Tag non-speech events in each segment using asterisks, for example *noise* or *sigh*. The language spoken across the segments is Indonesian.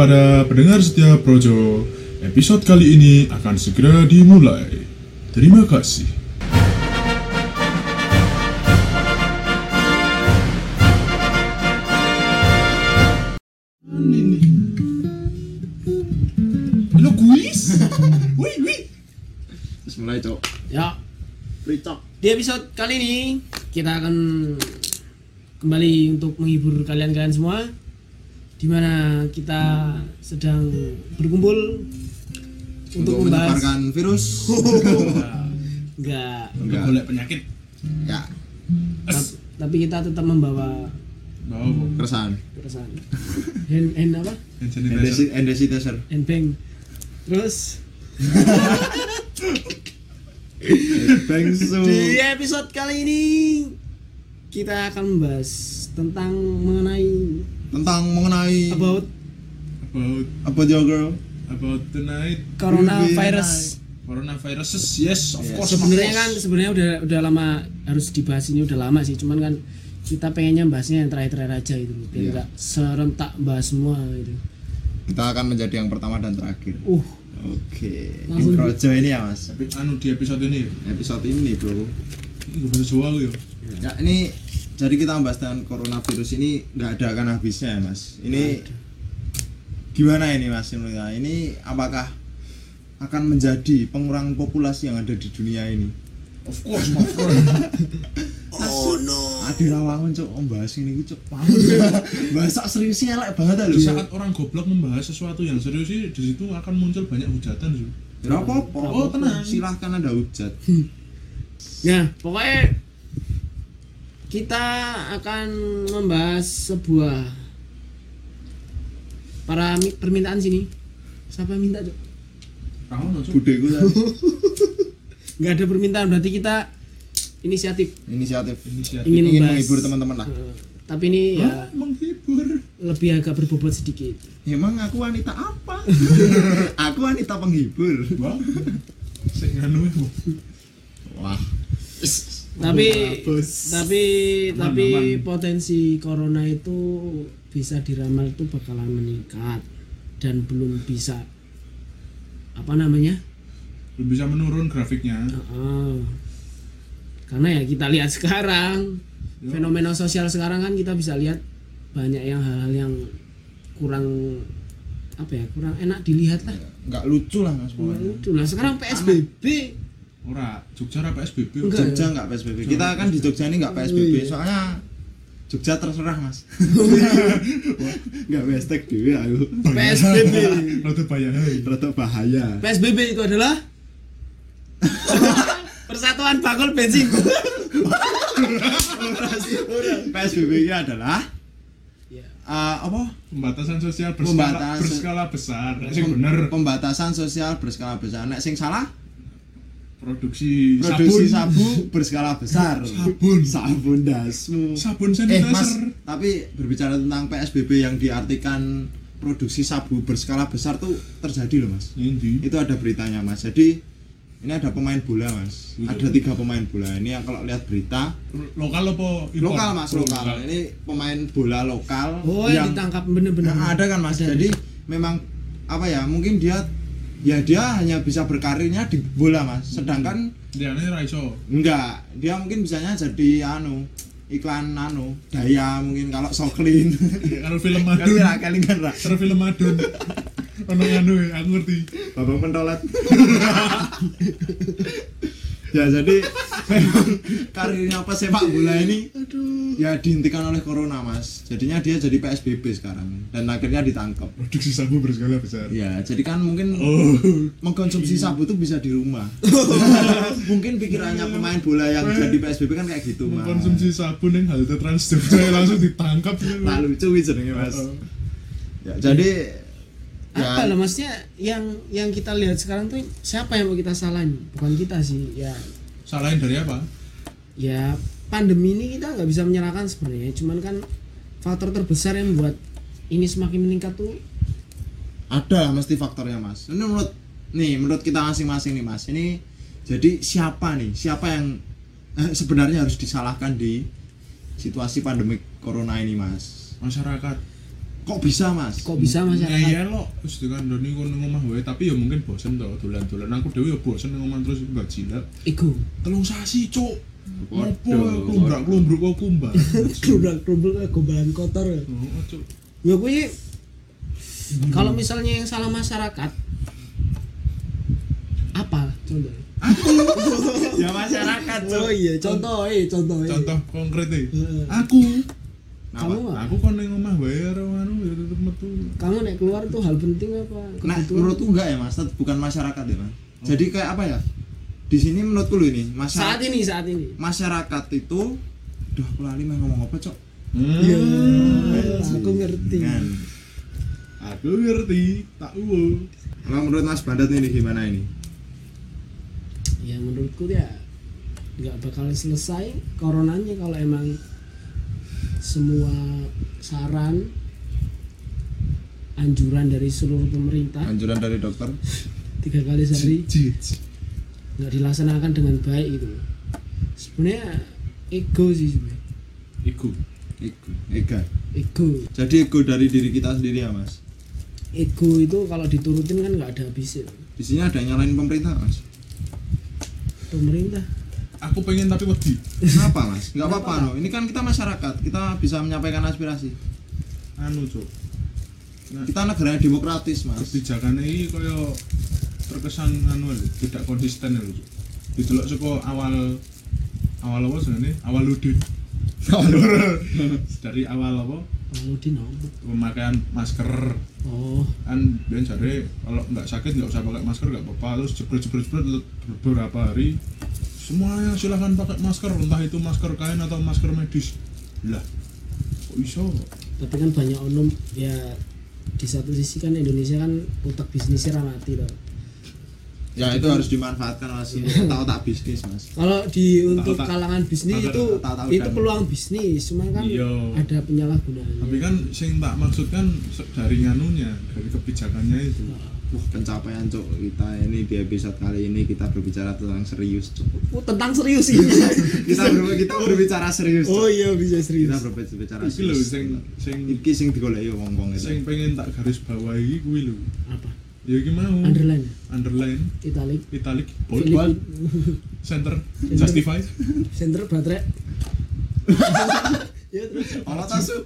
kepada pendengar setia Projo, episode kali ini akan segera dimulai. Terima kasih. Halo kuis. *laughs* Wih, wih. Terus mulai cok Ya, Ricok di episode kali ini kita akan kembali untuk menghibur kalian-kalian semua Di mana kita sedang berkumpul untuk, Untuk membahas menyebarkan virus. *laughs* Enggak, Untuk golek penyakit. Ya. Tap- tapi kita tetap membawa Bawa bu. Keresahan. keresahan. Hand, hand apa? Hand sanitizer. Hand bang Terus? *laughs* Bangsu di episode kali ini kita akan membahas tentang mengenai Tentang mengenai about? About. Apa your girl? About tonight coronavirus. coronaviruses. Yes, of Yes. course. sebenarnya kan sebenarnya udah udah lama harus dibahas ini udah lama sih. Cuman kan kita pengennya bahasnya yang terakhir-terakhir aja itu biar nggak serentak bahas semua gitu. Kita akan menjadi yang pertama dan terakhir. Uh. Oke. Di Langsung- Projo ini ya mas. Tapi anu di episode ini Episode ini bro. Ini gue bahasa Jawa ya. Ya ini Jadi kita membahas tentang coronavirus ini nggak ada akan habisnya ya mas Ini Gimana ini mas? Ini apakah akan menjadi pengurangan populasi yang ada di dunia ini Of course, of course. *laughs* oh no Adi rawangun cok om bahas ini cok *laughs* bahasa seriusnya elek banget ya Di lho saat orang goblok membahas sesuatu yang serius sih di situ akan muncul banyak hujatan sih. Ya apa-apa. Oh, tenang. Silahkan ada hujat. *laughs* nah pokoknya kita akan membahas sebuah para mi- permintaan sini siapa yang minta Cok? Budeku tadi. nggak ada permintaan berarti kita inisiatif Inisiatif. Inisiatif. Ingin Ingin membahas. menghibur teman-teman lah. Eh, tapi ini ya Hah? menghibur. lebih agak berbobot sedikit Emang aku wanita apa? *laughs* aku wanita penghibur. Wah. Sing nganu ya, Bu. Wah. Tapi tapi Aman, tapi aman. potensi corona itu bisa diramal itu bakalan meningkat dan belum bisa apa namanya Belum bisa menurun grafiknya. Heeh. karena ya kita lihat sekarang Ya. fenomena sosial sekarang kan kita bisa lihat banyak yang hal-hal yang kurang apa ya kurang enak dilihat lah Enggak lucu lah Mas itu lah sekarang psbb Ora, Jogja ora PSBB. Enggak. Jogja enggak PSBB. Kita kan di Jogja ini enggak PSBB soalnya Jogja terserah mas *laughs* Enggak hashtag dewe aku psbb *laughs* Rada bahaya. Rada bahaya PSBB itu adalah *laughs* Persatuan Bakul Bensin. PSBB ini adalah Ya. eh, apa? Pembatasan sosial berskala, Pembatasan- berskala besar. Nek sing Pem- bener Pembatasan sosial berskala besar. Nek sing salah, produksi, produksi sabun. sabu *laughs* berskala besar. Sabun. Sabun dasmu. Sabun Eh sanitizer. mas, tapi berbicara tentang PSBB yang diartikan produksi sabu berskala besar tuh terjadi loh mas. Endi? Itu ada beritanya mas. Jadi ini ada pemain bola mas. Iya. Ada tiga pemain bola. Ini yang kalau lihat berita Lokal apa impor? lokal mas lokal. Ini pemain bola lokal Oh, yang ditangkap bener-bener. Ada kan mas. Ada. Jadi memang apa ya? Mungkin dia ya dia hanya bisa berkarirnya di bola mas. Sedangkan Dia ini raiso. enggak, dia mungkin bisanya jadi anu iklan anu daya mungkin kalau soklin. Kalau film Madun. lah kalian kan lah. Kalau film Madun. Ono anu ya, aku ngerti. Babang pentolet. *laughs* ya jadi memang karirnya apa sepak bola ini ya dihentikan oleh corona mas jadinya dia jadi PSBB sekarang dan akhirnya ditangkap Produksi sabu berskala besar. ya jadi kan mungkin Oh. mengkonsumsi sabu itu bisa di rumah *laughs* mungkin pikirannya pemain bola yang jadi PSBB kan kayak gitu mas Mengkonsumsi sabun yang halte Trans langsung ditangkap. tak lucu wis jenenge mas Oh. ya jadi Apa ya lah maksudnya yang yang kita lihat sekarang tuh siapa yang mau kita salahin? Bukan kita sih. Ya Salahin dari apa? ya pandemi ini kita nggak bisa menyalahkan sebenarnya. Cuman kan faktor terbesar yang membuat ini semakin meningkat tuh ada mesti faktornya mas ini menurut nih menurut kita masing-masing nih mas ini jadi siapa nih siapa yang eh, sebenarnya harus disalahkan di situasi pandemi corona ini mas Masyarakat. Kok bisa mas kok bisa masyarakat Iya lo, terus dengan doni kon nang omah wae, tapi ya mungkin bosen to dolan-dolan. Aku dhewe ya bosen nang omah terus gak jilat. ego Telung sasi, Cuk. Waduh, Apa klumbrak-klumbruk kok kumbang. kerumbak *laughs* kerumbak gombalan kotor ya Oh, Cuk. ya kuwi kalau misalnya yang salah masyarakat apa contoh *laughs* ya masyarakat oh iya contoh eh contoh eh Contoh konkret e. Aku kamu? Aku kon ning omah wae karo anu ya tetep metu. kamu naik keluar tuh hal penting apa Nah, menurutku enggak ya mas, bukan masyarakat ya mas. Jadi kayak apa ya? Di sini menurutku loh ini saat masyarakat ini saat ini masyarakat itu, duh aku lali mau ngomong apa cok? Iya, Hmm. aku ngerti. Kan. Aku ngerti, tak uwo. Kalau menurut Mas Bandat ini gimana ini? Ya menurutku ya nggak bakal selesai coronanya kalau emang semua saran anjuran dari seluruh pemerintah Anjuran dari dokter? tiga kali sehari nggak dilaksanakan dengan baik gitu sebenarnya ego sih sebenarnya Iku. Ego, ega. ego Jadi ego dari diri kita sendiri ya mas. ego itu kalau diturutin kan nggak ada habisnya Di sini ada yang nyalain pemerintah mas. pemerintah Aku pengen tapi wedi. Kenapa mas? Gak Kenapa, apa-apa no. Ini kan kita masyarakat, kita bisa menyampaikan aspirasi. Anu, Cuk. Nah, Kita negara yang demokratis mas. kebijakannya ini kaya terkesan anu tidak konsisten lho. Cuk. Didelok saka awal awal apa sebenarnya? *laughs* Awal ludin. Dari awal apa? oh di nomor Pemakaian masker oh kan dan cari kalau nggak sakit nggak usah pakai masker nggak apa-apa terus jebret jebret jebret beberapa hari semuanya silahkan pakai masker entah itu masker kain atau masker medis lah kok iso tapi kan banyak onum ya di satu sisi kan Indonesia kan otak bisnisnya ramati loh Ya itu harus dimanfaatkan mas. *laughs* Otak-otak bisnis mas. kalau di untuk Otak-otak. kalangan bisnis Otak- itu otak-otak itu dan- peluang bisnis cuma kan Iya. ada penyalahgunaan tapi kan sing tak maksud kan dari nganunya dari kebijakannya itu Wah pencapaian cok kita ini di episode kali ini kita berbicara tentang serius cok. oh, tentang serius sih Kita ber- kita berbicara serius. Cok. oh iya bisa Kita serius berbicara iki lho serius. sing sing Iki sing digoleki wong-wong itu. sing pengen tak garis bawahi kuwi lho. Apa? Ya iki mau. Underline. Underline. Italic. Italic. Bold Filipin center. Justified. Center baterai. *laughs* Ya terus. Olah tasu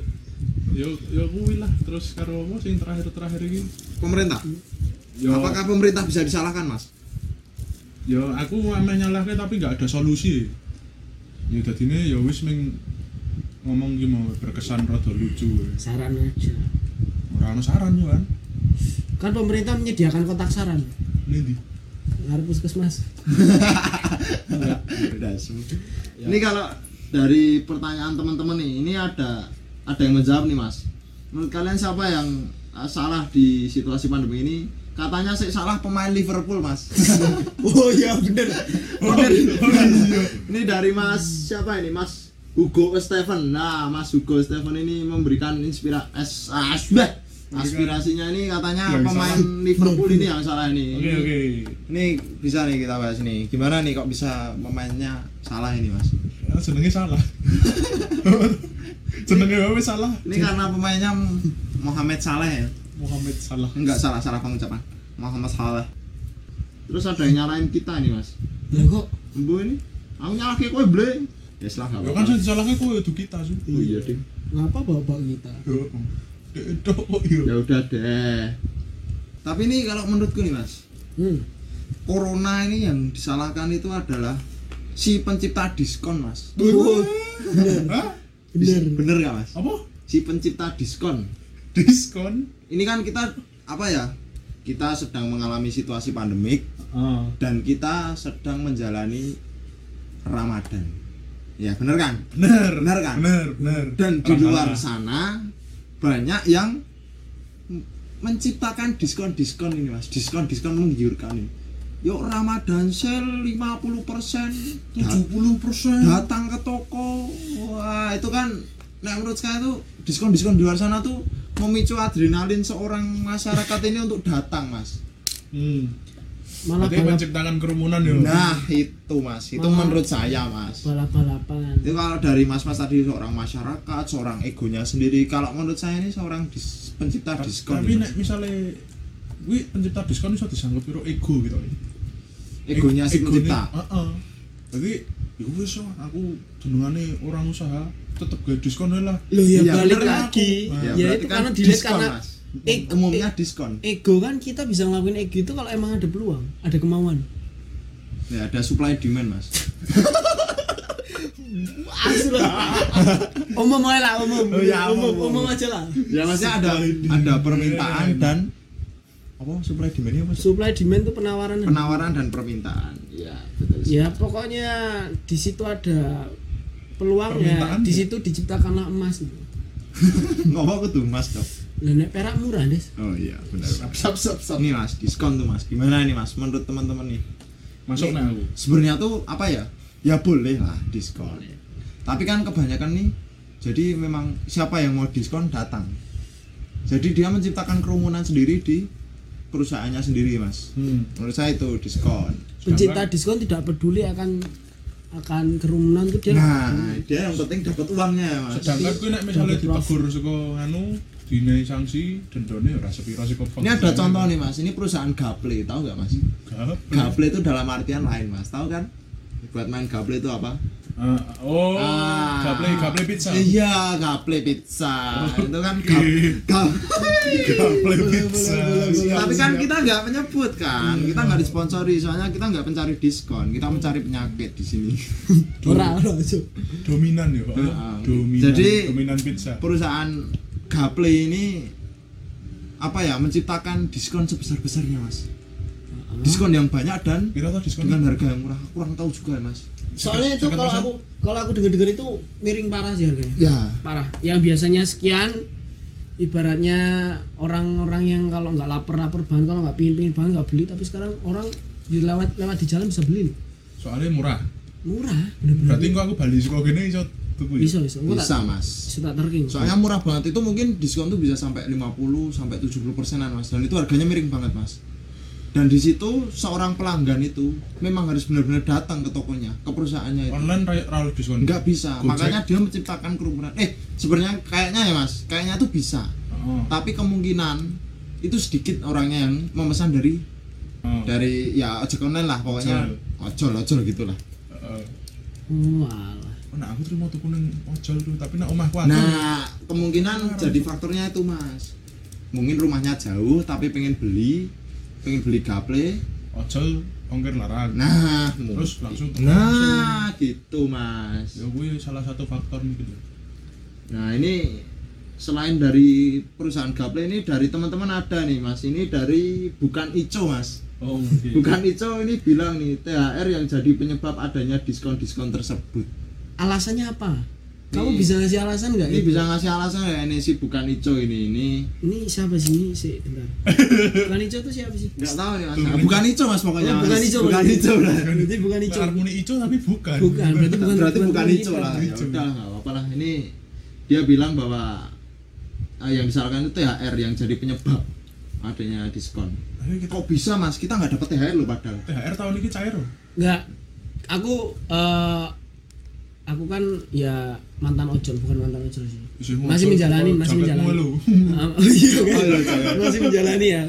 yo yo kuwi lah. Terus karo apa sing terakhir-terakhir iki? Pemerintah. Yo Apakah pemerintah bisa disalahkan mas? yo aku ameh nyalahke tapi nggak ada solusi ya dadine ya wis ming ngomong ki mau berkesan rada lucu saran aja ora ono saran yo kan kan pemerintah menyediakan kotak saran Ini ngarep puskesmas Dasu. Ini kalau dari pertanyaan teman-teman nih, ini ada ada yang menjawab nih mas. Menurut kalian siapa yang uh, salah di situasi pandemi ini? Katanya sih salah pemain Liverpool mas. *laughs* oh iya bener Bener. Ini dari mas siapa ini mas Hugo Stephen. Nah mas Hugo Stephen ini memberikan inspirasi as, bah. aspirasinya ini katanya Yang pemain salah. Liverpool ini yang salah ini. oke oke Ini bisa nih kita bahas nih. Gimana nih kok bisa pemainnya salah ini mas? Ya, jenenge salah *laughs* jenenge wae salah Ini karena pemainnya Mohamed Saleh ya? Muhammad salah Enggak salah, salah pengucapan. Muhammad Saleh. Terus ada yang nyalain kita nih mas. lah kok Embu ini, aku nyalahin kowe ble. Ya selah ya nggak kan sing disalahke kowe itu kita su Oh iya ding. ngapa bapak kita yo Ya udah deh. Tapi ini kalau menurutku nih mas, hmm. corona ini yang disalahkan itu adalah si pencipta diskon mas. Oh, Hah? bener Bener gak mas? apa Si pencipta diskon. diskon Ini kan kita apa ya? Kita sedang mengalami situasi pandemik ah dan kita sedang menjalani Ramadan. Ya bener kan? bener Bener kan? bener bener Dan di luar sana banyak yang menciptakan diskon-diskon ini mas, diskon-diskon menggiurkan ini. Yuk Ramadan sale 50% 70 persen datang ke toko. Wah, itu kan nah menurut saya tuh diskon-diskon di luar sana tuh memicu adrenalin seorang masyarakat ini untuk datang, Mas. hmm. malah Berarti balap menciptakan kerumunan ya. Nah, itu Mas. Itu Malah- menurut saya, Mas. balap balapan Itu kalau dari Mas-mas tadi seorang masyarakat, seorang egonya sendiri. Kalau menurut saya ini seorang dis- pencipta diskon. Tapi Mas. nek misalnya wi pencipta diskon iso disanggup piro ego gitu. egonya si pencipta. Heeh. Jadi ya wis lah, aku jenengane orang usaha tetep gawe diskon lah. Loh ya Iya, balik bener lagi. aku. Ya, berarti itu kan karena dilihat diskon, karena Mas. eg- umumnya eg- diskon. ego kan kita bisa ngelakuin ego itu kalau emang ada peluang, ada kemauan. Ya ada supply demand, Mas. Asli lah. umum aja lah, umum. Oh, ya, umum, umum, umum umum. aja lah. Ya maksudnya ada ada permintaan dan apa supply demand apa? Supply demand itu penawaran. Penawaran dan permintaan. Iya, betul. sekali. Ya pokoknya di situ ada peluang ya. Permintaan Di ya? situ diciptakanlah emas itu. *laughs* Ngomong tuh Mas, Dok. Lah nek perak murah, Des. Oh iya, benar. Sap sap sap. Nih Mas, diskon tuh Mas. Gimana ini Mas menurut teman-teman nih? Masuk Nih, nih aku. Sebenarnya tuh apa ya? Ya boleh lah diskon. Tapi kan kebanyakan nih jadi memang siapa yang mau diskon datang. Jadi dia menciptakan kerumunan sendiri di perusahaannya sendiri, Mas. Hmm. Menurut saya itu diskon. Pencinta diskon tidak peduli akan akan kerumunan tuh dia Nah, dia yang penting dapat uangnya, Mas. Sedangkan nek misalnya Dapat ditegur saka anu dinai sanksi dendone ora sepiro sih kok. Ini ada contoh nih, Mas. Ini perusahaan Gaple, tahu nggak, Mas? Gaple itu dalam artian lain, Mas. Tahu kan? Buat main Gaple itu apa? Ah, oh, Ah. gaple gaple pizza. Iya, gaple pizza. itu kan gap, gap. Gaple pizza. Tapi kan kita nggak menyebut kan, kita nggak disponsori, soalnya kita nggak mencari diskon, kita mencari penyakit di sini. *laughs* ora dominan ya, Pak. Heeh. Dominan. Jadi- dominan pizza. Perusahaan Gaple ini apa ya menciptakan diskon sebesar besarnya mas. Diskon yang banyak dan dengan harga yang murah. Kurang tahu juga mas. Soalnya itu kalau aku kalau aku dengar-dengar itu miring parah sih harganya. Ya. Parah. Yang biasanya sekian ibaratnya orang-orang yang kalau nggak lapar-lapar banget kalau nggak pingin-pingin banget nggak beli tapi sekarang orang lewat lewat di jalan bisa beli soalnya murah. murah bener-bener Berarti kok aku bali saka kene iso tuku. ya? bisa bisa Gua Bisa tak- mas. bisa tak terking Soalnya murah banget itu mungkin diskon tuh bisa sampai 50 sampai 70 persenan mas. Dan itu harganya miring banget mas. Dan di situ seorang pelanggan itu memang harus benar-benar datang ke tokonya, ke perusahaannya itu. Online ra ra oleh diskon. nggak bisa Gojek. makanya dia menciptakan kerumunan eh sebenarnya kayaknya ya mas kayaknya tuh bisa Oh. tapi kemungkinan itu sedikit orangnya yang memesan dari Oh. dari ya ojek online lah pokoknya ojol ojol gitulah Heeh. walah Oh, nah aku terima tuku ning ojol tuh, tapi nek omahku aku. nah kemungkinan jadi faktornya itu mas mungkin rumahnya jauh tapi pengen beli pengen beli gaple ojol ongkir larang. nah. Terus langsung nah gitu mas. Ya gue salah satu faktor mungkin. Nah ini selain dari perusahaan Gaple ini dari teman-teman ada nih mas. Ini dari bukan Ico mas. Oh, *laughs* mungkin. bukan Ico ini bilang nih THR yang jadi penyebab adanya diskon-diskon tersebut. Alasannya apa kamu Ini- bisa ngasih alasan nggak? Ini itu? bisa ngasih alasan ya ini si bukan Ico ini ini. Ini siapa sih ini? Sih bentar. Bukan Ico tuh siapa sih? Nggak tahu nih mas. Bukan Ico mas pokoknya Oh, mas. bukan Ico, bukan. Ico berarti bukan Ico. Arep muni ijo tapi bukan. bukan berarti bukan berarti bukan bukan Ico. Lah. Ya Ico. udah nggak apa-apa lah. Ini dia bilang bahwa ah, yang disalahkan itu THR yang jadi penyebab adanya diskon. Kita kok bisa mas? Kita nggak dapat THR loh padahal. THR tahun ini cair loh. nggak. Aku eh aku kan ya mantan ojol bukan mantan ojol sih masih menjalani masih menjalani. *laughs* Ah, oh iya? Oh, iya, jangan. masih menjalani ya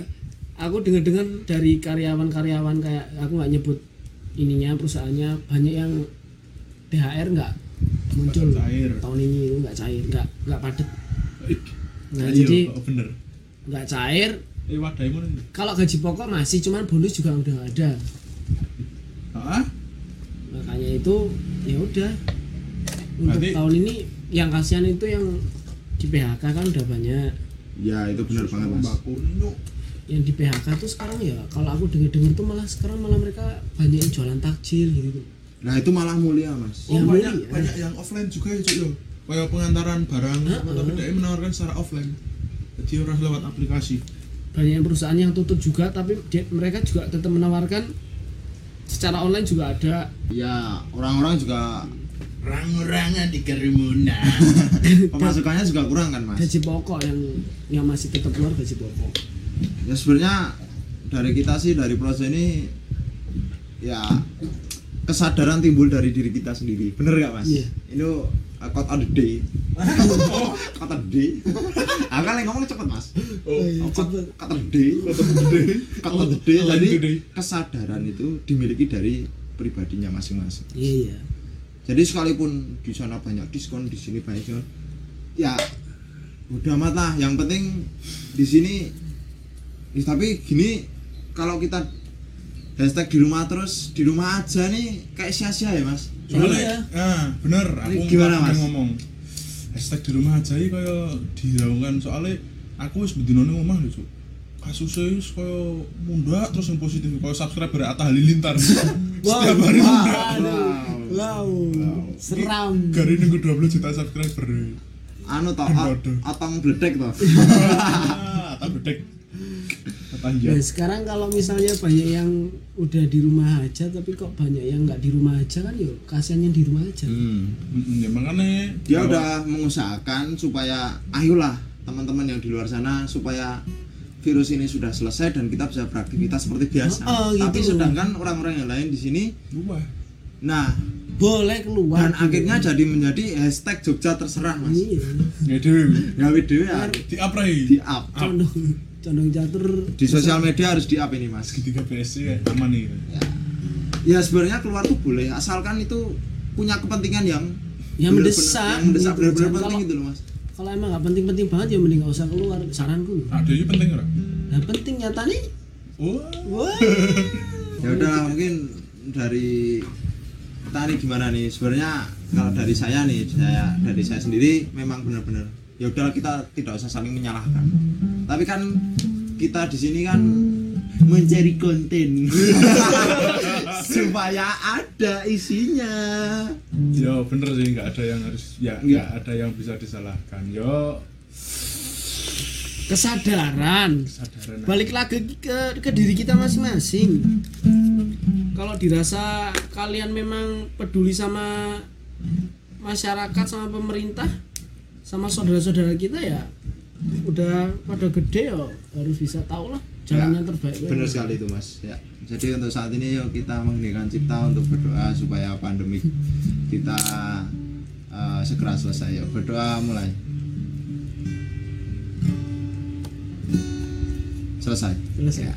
aku dengar dengar dari karyawan-karyawan kayak aku nggak nyebut ininya perusahaannya banyak yang THR nggak muncul cair. tahun ini itu nggak cair nggak nggak padet nah Iya, jadi oh, bener. nggak cair Eh kalau gaji pokok masih cuman bonus juga udah ada Hah? makanya itu ya udah untuk Berarti- tahun ini yang kasihan itu yang di PHK kan udah banyak ya itu benar banget mas yang di PHK tuh sekarang ya kalau aku dengar-dengar tuh malah sekarang malah mereka banyak yang jualan takjil gitu nah itu malah mulia mas Ya, Oh, banyak mulia. banyak yang offline juga ya cuy yo. Kayak pengantaran barang, Heeh. tapi dia menawarkan secara offline. Jadi orang lewat aplikasi. banyak perusahaan yang tutup juga tapi dia- mereka juga tetap menawarkan secara online juga ada ya orang-orang juga Orang-orangan di kerumunan. *laughs* pemasukannya juga kurang kan mas? Gaji pokok yang yang masih tetap keluar gaji pokok. Ya sebenarnya dari kita sih dari proses ini ya kesadaran timbul dari diri kita sendiri. Bener gak mas? Iya. ini uh, quote of the day. *laughs* Quote of the day. Aku kan yang ngomong cepet mas. Oh, iya, quote cepet. quote of the day. Quote of the day. Quote of the day. Oh, jadi kesadaran itu dimiliki dari pribadinya masing-masing. Iya iya jadi sekalipun di sana banyak diskon di sini banyak diskon ya udah amat lah. Yang penting di sini ya, tapi gini kalau kita hashtag di rumah terus di rumah aja nih kayak sia-sia ya mas? Soalnya Iya. nah bener. Aku Ini gimana, Mas? ngomong. Hashtag di rumah aja iki kaya diraungkan soalnya aku wis bedino ning omah lho cuk kasusnya wis kaya mundak terus yang positif. Kaya subscriber Atta Halilintar. *laughs* Setiap hari mundak. wow, seram. Gari nunggu 20 juta subscriber. Anu toh Ben a- bodoh. atong bledek toh. *laughs* Atta bedek Atta Nah, iya sekarang kalau misalnya banyak yang udah di rumah aja tapi kok banyak yang nggak di rumah aja kan yuk kasihannya di rumah aja. Hmm. Mm, ya makanya dia kalau- udah mengusahakan supaya ayolah teman-teman yang di luar sana supaya virus ini sudah selesai dan kita bisa beraktivitas seperti biasa. Oh, gitu. Tapi sedangkan orang-orang yang lain di sini, Wah, nah boleh keluar dan akhirnya jadi menjadi hashtag Jogja terserah mas. iya ya dewe Gawe ya, di up rai di up. condong condong catur Di sosial media harus di up ini mas. segitiga PSC ya aman nih Ya, ya sebenarnya keluar tuh boleh asalkan itu punya kepentingan yang Yang mendesak, yang mendesak gitu. benar-benar penting gitu loh mas. Kalau emang nggak penting-penting banget ya mending nggak usah keluar. Saranku. Ada ini penting nggak nah penting nyata nih wah. Wah. Ya udah mungkin dari nih gimana nih? Sebenarnya kalau dari saya nih saya dari saya sendiri memang benar-benar ya udah kita tidak usah saling menyalahkan. Tapi kan kita di sini kan mencari konten *laughs* supaya ada isinya Ya bener sih nggak ada yang harus ya Nggak. nggak ada yang bisa disalahkan. Yo kesadaran kesadaran. balik lagi ke ke diri kita masing-masing kalau dirasa kalian memang peduli sama masyarakat sama pemerintah sama saudara-saudara kita ya udah pada gede ya harus bisa tahu lah jalan Ya, yang terbaik benar sekali itu mas. Ya. Jadi untuk saat ini yuk kita mengheningkan cipta untuk berdoa supaya pandemi kita eh, segera selesai. Yuk berdoa mulai. Selesai. Selesai. Ya.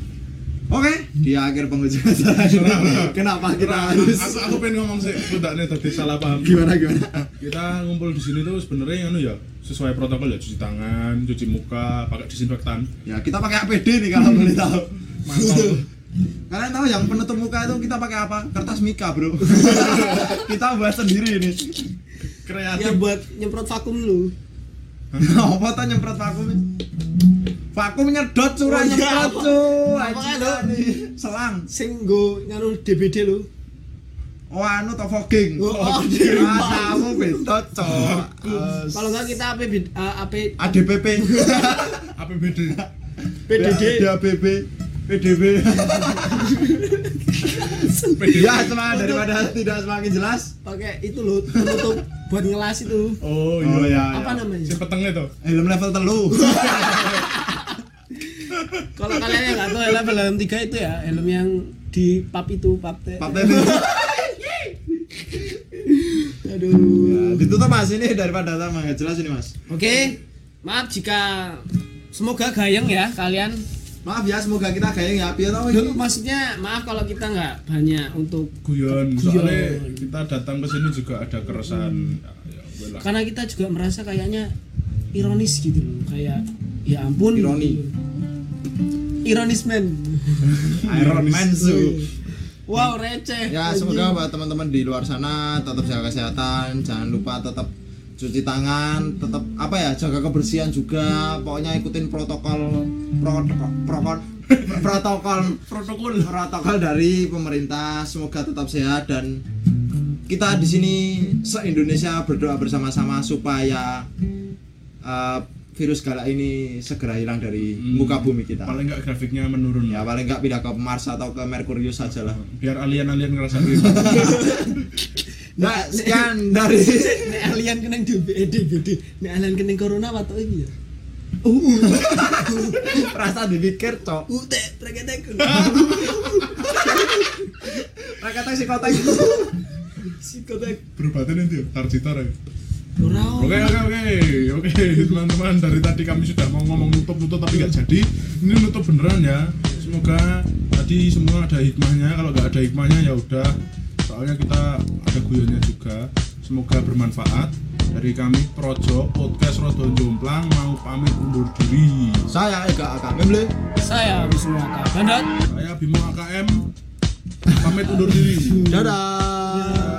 Oke di akhir penghujung *laughs* acara kenapa kita harus aku, aku pengen ngomong sih, aku tak nih tadi salah paham. gimana gimana Kita ngumpul di sini tuh sebenarnya anu ya sesuai protokol ya cuci tangan, cuci muka, pakai disinfektan. ya kita pakai APD nih kalau boleh tahu *laughs* Mantap. Kalian tahu yang penutup muka itu kita pakai apa? Kertas mika, Bro. *laughs* kita buat sendiri ini. Kreatif. ya buat nyemprot vakum dulu Apa tuh nyemprot vakum? Vakum nyedot curah Oh, iya. nyemprot cuy. Apa kan, Dok? Selang. sing go nganu DBD lu Oh anu to fogging. Oh, Ah, kamu betot, cok. kalau nggak kita AP AP ADPP. APBD. PDD DABB. PDB. Ya, semangat daripada tidak semakin jelas. pakai itu loh penutup buat ngelas itu Oh Oh, iya. ya, apa ya. namanya Si petengnya tuh. Helm level telu. *laughs* kalau kalian yang nggak tahu helm helm tiga itu ya helm yang di pap itu pap teh Pak Temi. aduh Ya, ditutup Mas ini daripada sama nggak jelas ini Mas. oke maaf jika semoga gayeng ya kalian Maaf ya, semoga kita gayeng ya. Tau Dulu ini? maksudnya maaf kalau kita nggak banyak untuk Guyon. Guyon. Soalnya kita datang ke sini juga ada keresahan. Ya, ya, karena kita juga merasa kayaknya ironis gitu loh kayak ya ampun Ironi. Ironis man Iron Man su. wow receh Ya, semoga buat teman-teman di luar sana tetap jaga kesehatan, jangan lupa tetap cuci tangan, tetap apa ya, jaga kebersihan juga. Pokoknya ikutin protokol protokol protokol protokol protokol protokol dari pemerintah. Semoga tetap sehat dan kita di sini se Indonesia berdoa bersama-sama supaya uh, virus galak ini segera hilang dari Hmm. muka bumi kita. Paling nggak grafiknya menurun. Ya paling nggak pindah ke Mars atau ke Merkurius saja lah. Biar alien-alien ngerasa *laughs* gitu. Nah, sekian dari nek alien kena DBD gede nek alien kena corona tuh ini ya Rasa dipikir cok. ute reketek Raketek psikotek. psikotek Berbatin nanti ya, tarjitar ya. ora Oke oke oke oke teman-teman dari tadi kami sudah mau ngomong nutup-nutup tapi nggak jadi. Ini nutup beneran ya. Semoga tadi semua ada hikmahnya. Kalau nggak ada hikmahnya ya udah. Soalnya kita ada guyonnya juga. Semoga bermanfaat. Dari kami Projo Podcast Rodon Jomplang mau pamit undur diri. Saya Eka Aka Memble. saya Wisnu Aka Bandat Saya Bimo AKM pamit undur diri. Dadah.